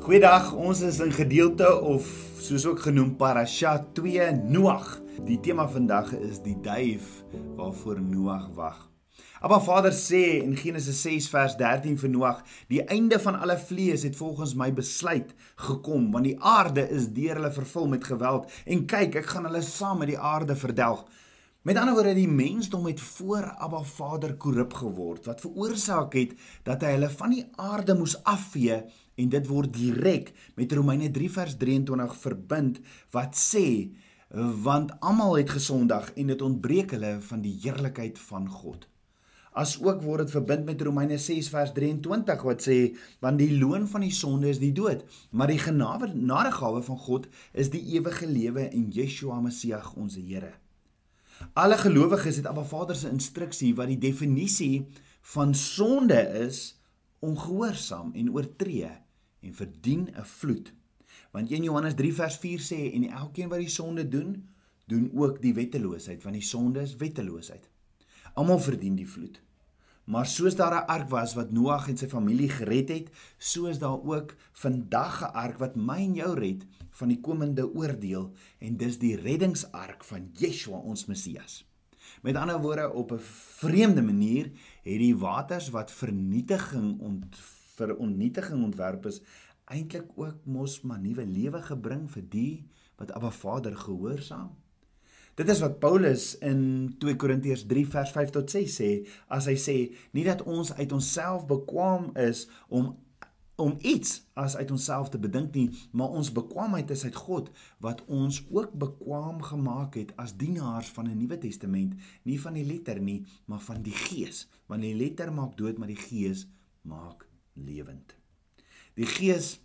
Goeiedag, ons is in gedeelte of soos ook genoem Parasha 2 Noag. Die tema vandag is die duif waarvoor Noag wag. Abba Vader sê in Genesis 6 vers 13 vir Noag, die einde van alle vlees het volgens my besluit gekom, want die aarde is deur hulle vervul met geweld en kyk, ek gaan hulle saam met die aarde verdelg. Met ander woorde, die mensdom het voor Abba Vader korrup geword, wat veroorsaak het dat hy hulle van die aarde moes afvee en dit word direk met Romeine 3 vers 23 verbind wat sê want almal het gesondag en dit ontbreek hulle van die heerlikheid van God. As ook word dit verbind met Romeine 6 vers 23 wat sê want die loon van die sonde is die dood, maar die genadegawe van God is die ewige lewe in Yeshua Messie ons Here. Alle gelowiges het Abba Vader se instruksie wat die definisie van sonde is ongehoorsaam en oortree en verdien 'n vloed. Want 1 Johannes 3 vers 4 sê en elkeen wat die sonde doen, doen ook die wetteloosheid want die sonde is wetteloosheid. Almal verdien die vloed. Maar soos daar 'n ark was wat Noag en sy familie gered het, so is daar ook vandag 'n ark wat my en jou red van die komende oordeel en dis die reddingsark van Yeshua ons Messias. Met ander woorde op 'n vreemde manier het die waters wat vernietiging ont vir onnietiging ontwerp is eintlik ook mos maar nuwe lewe gebring vir die wat Abba Vader gehoorsaam. Dit is wat Paulus in 2 Korintiërs 3 vers 5 tot 6 sê as hy sê nie dat ons uit onsself bekwam is om om iets as uit onsself te bedink nie, maar ons bekwaamheid is uit God wat ons ook bekwam gemaak het as dienaars van 'n Nuwe Testament, nie van die letter nie, maar van die Gees, want die letter maak dood, maar die Gees maak lewend. Die Gees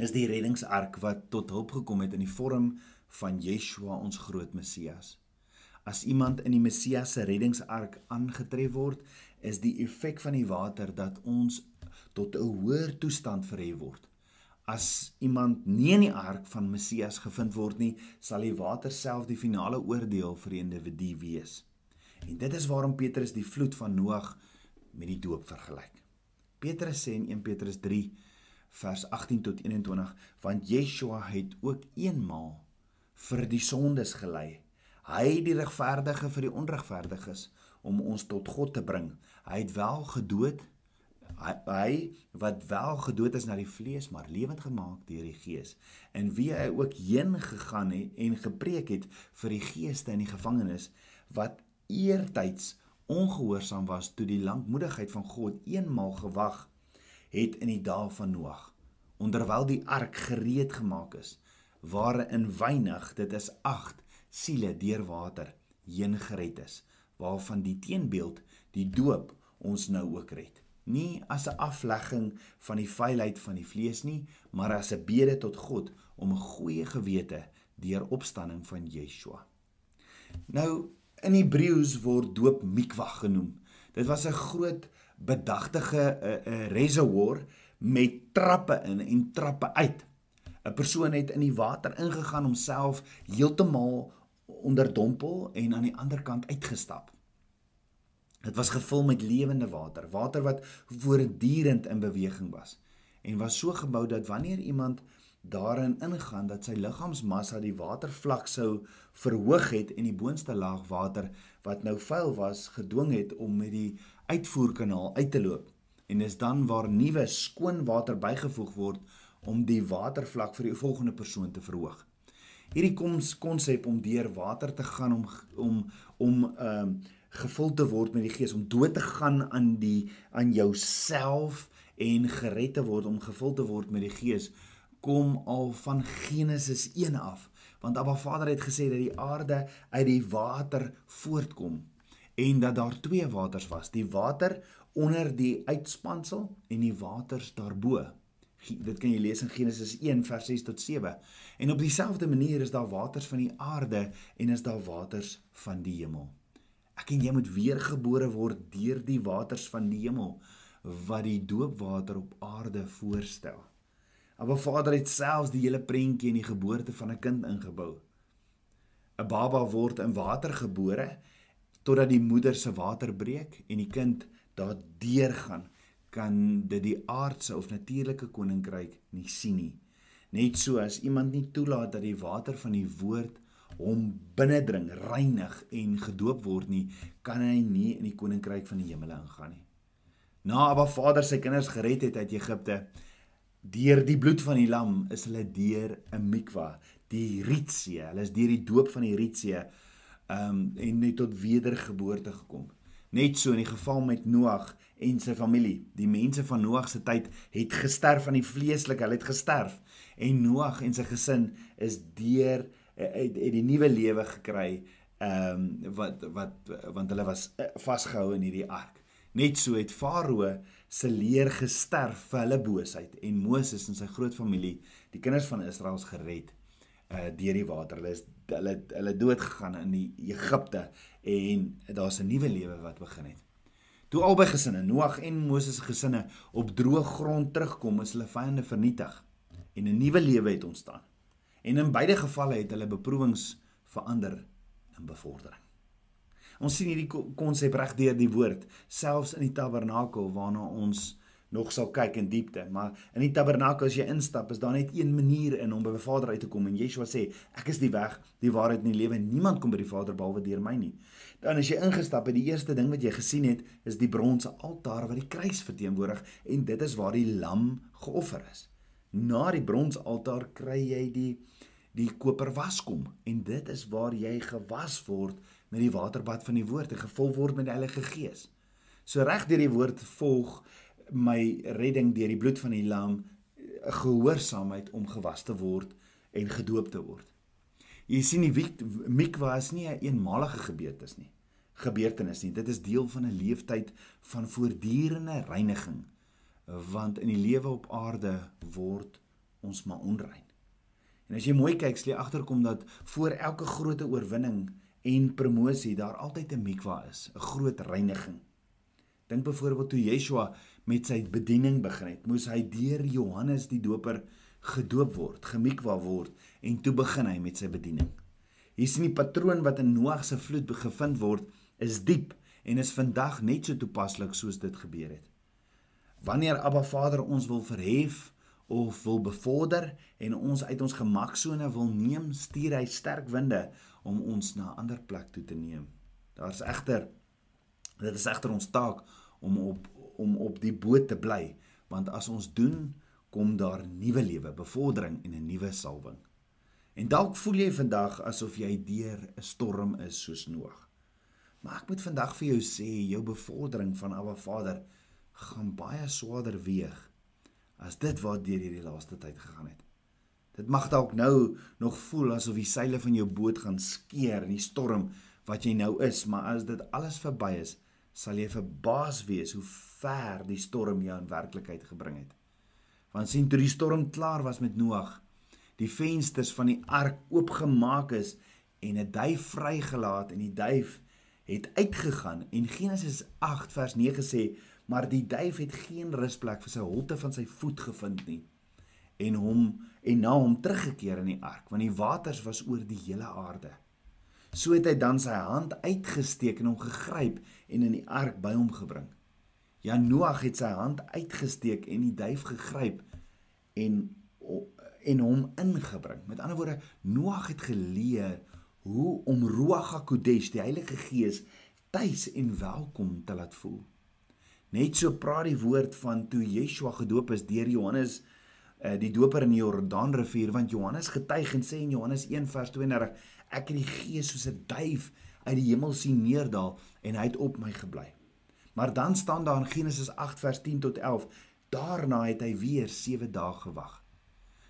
is die reddingsark wat tot hulp gekom het in die vorm van Yeshua ons groot Messias. As iemand in die Messias se reddingsark aangetref word, is die effek van die water dat ons tot 'n hoër toestand verhef word. As iemand nie in die ark van Messias gevind word nie, sal die water self die finale oordeel vir die individu wees. En dit is waarom Petrus die vloed van Noag met die doop vergelyk. Petrus sê in 1 Petrus 3 vers 18 tot 21, want Yeshua het ook eenmaal vir die sondes gelei. Hy die regverdige vir die onregverdiges om ons tot God te bring. Hy het wel gedood hy, hy wat wel gedood is na die vlees maar lewend gemaak deur die gees en wie hy ook heen gegaan het en gepreek het vir die geeste in die gevangenis wat eertyds ongehoorsaam was toe die lankmoedigheid van God eenmal gewag het in die dae van Noag onderwyl die ark gereed gemaak is waarin weinig dit is 8 siele deur water heen gered is waarvan die teenbeeld die doop ons nou ook red. Nie as 'n aflegging van die vuilheid van die vlees nie maar as 'n bede tot God om 'n goeie gewete deur opstanding van Yeshua. Nou in Hebreëus word doop mikvah genoem dit was 'n groot bedagtige 'n uh, uh, reservoir met trappe in en trappe uit 'n persoon het in die water ingegaan homself heeltemal onderdompel en aan die ander kant uitgestap. Dit was gevul met lewende water, water wat voortdurend in beweging was en was so gebou dat wanneer iemand daarin ingaan dat sy liggaamsmassa die watervlak sou verhoog het en die boonste laag water wat nou vuil was gedwing het om met die uitvoerkanaal uit te loop en dis dan waar nuwe skoon water bygevoeg word om die watervlak vir die volgende persoon te verhoog. Hierdie konsep om deur water te gaan om om om ehm uh, gevul te word met die Gees om dood te gaan aan die aan jouself en gered te word om gevul te word met die Gees kom al van Genesis 1 af want Abba Vader het gesê dat die aarde uit die water voortkom en dat daar twee waters was die water onder die uitspansel en die waters daarbo dit kan jy lees in Genesis 1 vers 6 tot 7. En op dieselfde manier is daar waters van die aarde en is daar waters van die hemel. Ek en jy moet weergebore word deur die waters van die hemel wat die doopwater op aarde voorstel. Maar Vader het selfs die hele prentjie in die geboorte van 'n kind ingebou. 'n Baba word in water gebore totdat die moeder se water breek en die kind daardeur gaan kan dit die aardse of natuurlike koninkryk nie sien nie. Net so as iemand nie toelaat dat die water van die woord hom binnendring, reinig en gedoop word nie, kan hy nie in die koninkryk van die hemele ingaan nie. Na Abba Vader sy kinders gered het uit Egipte, deur die bloed van die lam is hulle deur 'n mikwa, die Rietsee. Hulle is deur die doop van die Rietsee um en net tot wedergeboorte gekom. Net so in die geval met Noag en sy familie. Die mense van Noag se tyd het gesterf aan die vleeslike, hulle het gesterf en Noag en sy gesin is deur het, het die nuwe lewe gekry ehm um, wat wat want hulle was eh, vasgehou in hierdie ark. Net so het Farao se leer gesterf vir hulle boosheid en Moses en sy groot familie, die kinders van Israel gered uh deur die water. Hulle is hulle hulle dood gegaan in die Egipte en daar's 'n nuwe lewe wat begin het. Toe albei gesinne, Noag en Moses se gesinne op droë grond terugkom, is hulle vyande vernietig en 'n nuwe lewe het ontstaan. En in beide gevalle het hulle beproewings verander in bevordering. Ons sien hierdie konsep reg deur die woord, selfs in die tabernakel waarna ons nog sal kyk in diepte, maar in die tabernakel as jy instap, is daar net een manier in om by die Vader uit te kom en Yeshua sê, ek is die weg, die waarheid en die lewe. Niemand kom by die Vader behalwe deur my nie. Dan as jy ingestap het, die eerste ding wat jy gesien het, is die bronse altaar wat die kruis verteenwoordig en dit is waar die lam geoffer is. Na die bronsaltaar kry jy die die koper waskom en dit is waar jy gewas word met die waterbad van die woord en gevul word met die Heilige Gees. So reg deur die woord volg my redding deur die bloed van die lam eh, gehoorsaamheid om gewas te word en gedoop te word. Jy sien die mikwa is nie 'n een eenmalige gebeurtenis nie. Gebeurtenis nie. Dit is deel van 'n leeftyd van voortdurende reiniging want in die lewe op aarde word ons maar onrein. En as jy mooi kyk, sal jy agterkom dat voor elke groot oorwinning en promosie daar altyd 'n mikwa is, 'n groot reiniging. Dink byvoorbeeld toe Yeshua met sy bediening begin het, moes hy deur Johannes die Doper gedoop word, gemikwa word en toe begin hy met sy bediening. Hier sien die patroon wat in Noag se vloed gevind word, is diep en is vandag net so toepaslik soos dit gebeur het. Wanneer Abba Vader ons wil verhef of wil bevorder en ons uit ons gemaksone wil neem, stuur hy sterk winde om ons na 'n ander plek toe te neem. Daar's egter dit is egter ons taak om op om op die boot te bly, want as ons doen, kom daar nuwe lewe, bevordering en 'n nuwe salwing. En dalk voel jy vandag asof jy deur 'n storm is soos Noag. Maar ek moet vandag vir jou sê, jou bevordering van Abba Vader gaan baie swaarder weeg as dit wat deur hierdie laaste tyd gegaan het. Dit mag dalk nou nog voel asof die seile van jou boot gaan skeer in die storm wat jy nou is, maar as dit alles verby is, sal jy verbaas wees hoe ver die storm jou in werklikheid gebring het. Want sien toe die storm klaar was met Noag, die vensters van die ark oopgemaak is en 'n duif vrygelaat en die duif het uitgegaan en Genesis 8 vers 9 sê maar die duif het geen rusplek vir sy holte van sy voet gevind nie en hom en na hom teruggekeer in die ark want die waters was oor die hele aarde. So het hy dan sy hand uitgesteek en hom gegryp en in die ark by hom gebring. Ja Noag het sy hand uitgesteek en die duif gegryp en en hom ingebring. Met ander woorde Noag het geleer hoe om Ruach HaKodesh die Heilige Gees tuis en welkom te laat voel. Net so praat die woord van toe Yeshua gedoop is deur Johannes uh, die doper in die Jordaanrivier want Johannes getuig en sê in Johannes 1 vers 32 ek het die gees soos 'n duif uit die hemel sien neerdal en hy het op my gebly. Maar dan staan daar in Genesis 8 vers 10 tot 11 daarna het hy weer 7 dae gewag.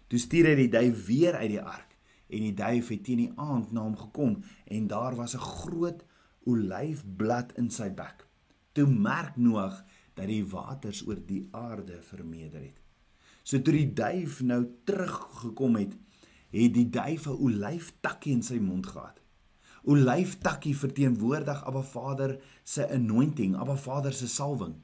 Toe stuur hy die duif weer uit die ark en die duif het teen die aand na hom gekom en daar was 'n groot olyfblad in sy bek. Toe merk Noag dat die waters oor die aarde vermeerder het. So toe die duif nou teruggekom het, het die duif 'n olyftakkie in sy mond gehad. Olyftakkie verteenwoordig Abba Vader se anointing, Abba Vader se salwing.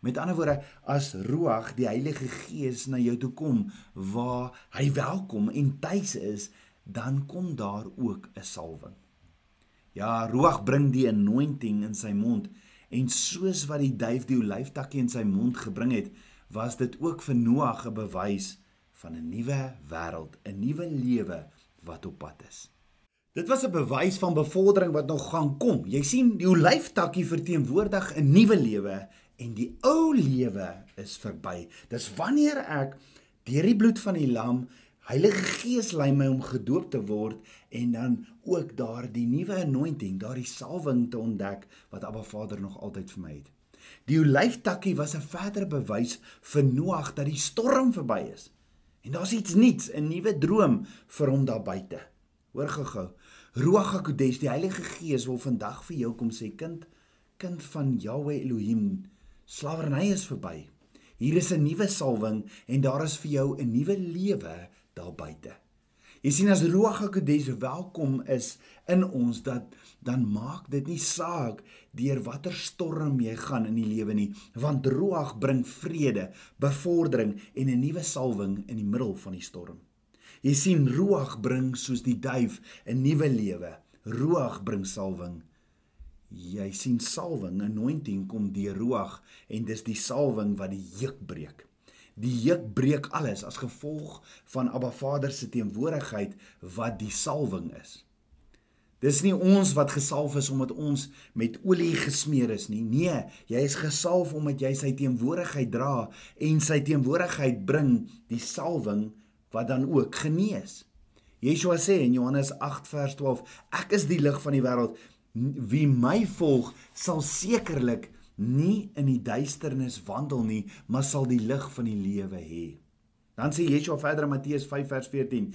Met ander woorde, as Ruach, die Heilige Gees na jou toe kom waar hy welkom en tuis is, dan kom daar ook 'n salwing. Ja, Ruach bring die anointing in sy mond En soos wat die duif die olyftakkie in sy mond gebring het, was dit ook vir Noag 'n bewys van 'n nuwe wêreld, 'n nuwe lewe wat op pad is. Dit was 'n bewys van bevordering wat nog gaan kom. Jy sien, die olyftakkie verteenwoordig 'n nuwe lewe en die ou lewe is verby. Dis wanneer ek deur die bloed van die lam Heilige Gees lei my om gedoop te word en dan ook daardie nuwe anointing, daardie salwing te ontdek wat Abba Vader nog altyd vir my het. Die olyftakkie was 'n verdere bewys vir Noag dat die storm verby is. En daar's iets nuuts, 'n nuwe droom vir hom daar buite. Hoor gou-gou. Ruach HaKodesh, die Heilige Gees wil vandag vir jou kom sê, kind, kind van Yahweh Elohim, slawerny is verby. Hier is 'n nuwe salwing en daar is vir jou 'n nuwe lewe daar buite. Jy sien as Ruach HaKodesh welkom is in ons dat dan maak dit nie saak deur watter storm jy gaan in die lewe nie, want Ruach bring vrede, bevordering en 'n nuwe salwing in die middel van die storm. Jy sien Ruach bring soos die duif 'n nuwe lewe. Ruach bring salwing jy sien salwing, anointing kom deur Ruach en dis die salwing wat die juk breek. Die juk breek alles as gevolg van Abba Vader se teenwoordigheid wat die salwing is. Dis nie ons wat gesalf is omdat ons met olie gesmeer is nie. Nee, jy is gesalf omdat jy sy teenwoordigheid dra en sy teenwoordigheid bring die salwing wat dan ook genees. Yeshua sê in Johannes 8 vers 12: Ek is die lig van die wêreld wie my volg sal sekerlik nie in die duisternis wandel nie, maar sal die lig van die lewe hê. Dan sê Yeshua verder in Matteus 5 vers 14: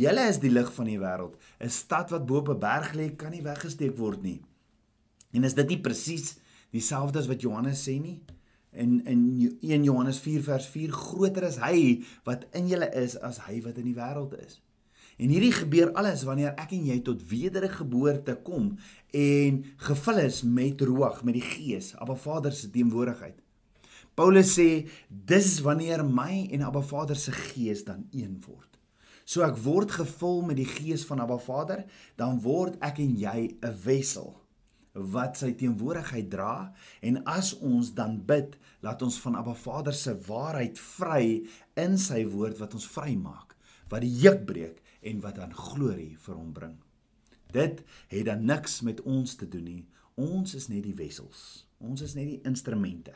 Julle is die lig van die wêreld. 'n Stad wat bo op 'n berg lê, kan nie weggesteek word nie. En is dit nie presies dieselfde as wat Johannes sê nie? In in 1 Johannes 4 vers 4: Groter is hy wat in julle is as hy wat in die wêreld is. En hierdie gebeur alles wanneer ek en jy tot wedergeboorte kom en gevul is met roog, met die Gees, Abba Vader se teenwoordigheid. Paulus sê dis wanneer my en Abba Vader se Gees dan een word. So ek word gevul met die Gees van Abba Vader, dan word ek en jy 'n wessel wat sy teenwoordigheid dra en as ons dan bid, laat ons van Abba Vader se waarheid vry in sy woord wat ons vrymaak, wat die juk breek en wat dan glorie vir hom bring. Dit het dan niks met ons te doen nie. Ons is net die wessels. Ons is net die instrumente.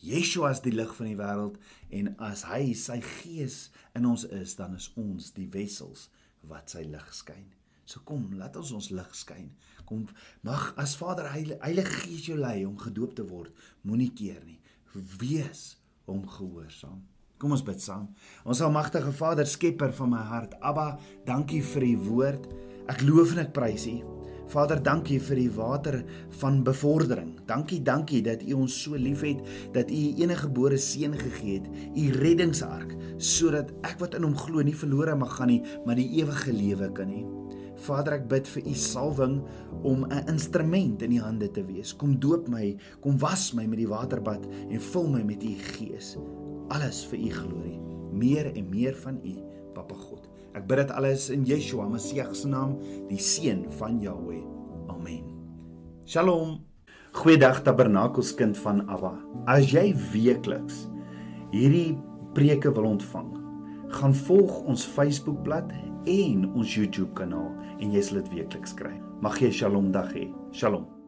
Yeshua is die lig van die wêreld en as hy sy gees in ons is, dan is ons die wessels wat sy lig skyn. So kom, laat ons ons lig skyn. Kom, mag as Vader Heilige Gees jou lei om gedoop te word, moenie keer nie. Wees hom gehoorsaam. Kom ons bid saam. Ons almagtige Vader, skepper van my hart, Abba, dankie vir u woord. Ek loof en ek prys u. Vader, dankie vir die water van bevordering. Dankie, dankie dat U ons so liefhet dat U U enige gebore seun gegee het, U reddingsark, sodat ek wat in Hom glo nie verlore mag gaan nie, maar die ewige lewe kan hê. Vader, ek bid vir U salwing om 'n instrument in U hande te wees. Kom doop my, kom was my met die waterbad en vul my met U Gees alles vir u glorie, meer en meer van u, Papa God. Ek bid dit alles in Yeshua Messie se naam, die seun van Jahweh. Amen. Shalom. Goeiedag Tabernakelskind van Abba. As jy weekliks hierdie preke wil ontvang, gaan volg ons Facebookblad en ons YouTube kanaal en jy sal dit weekliks kry. Mag jy 'n Shalom dag hê. Shalom.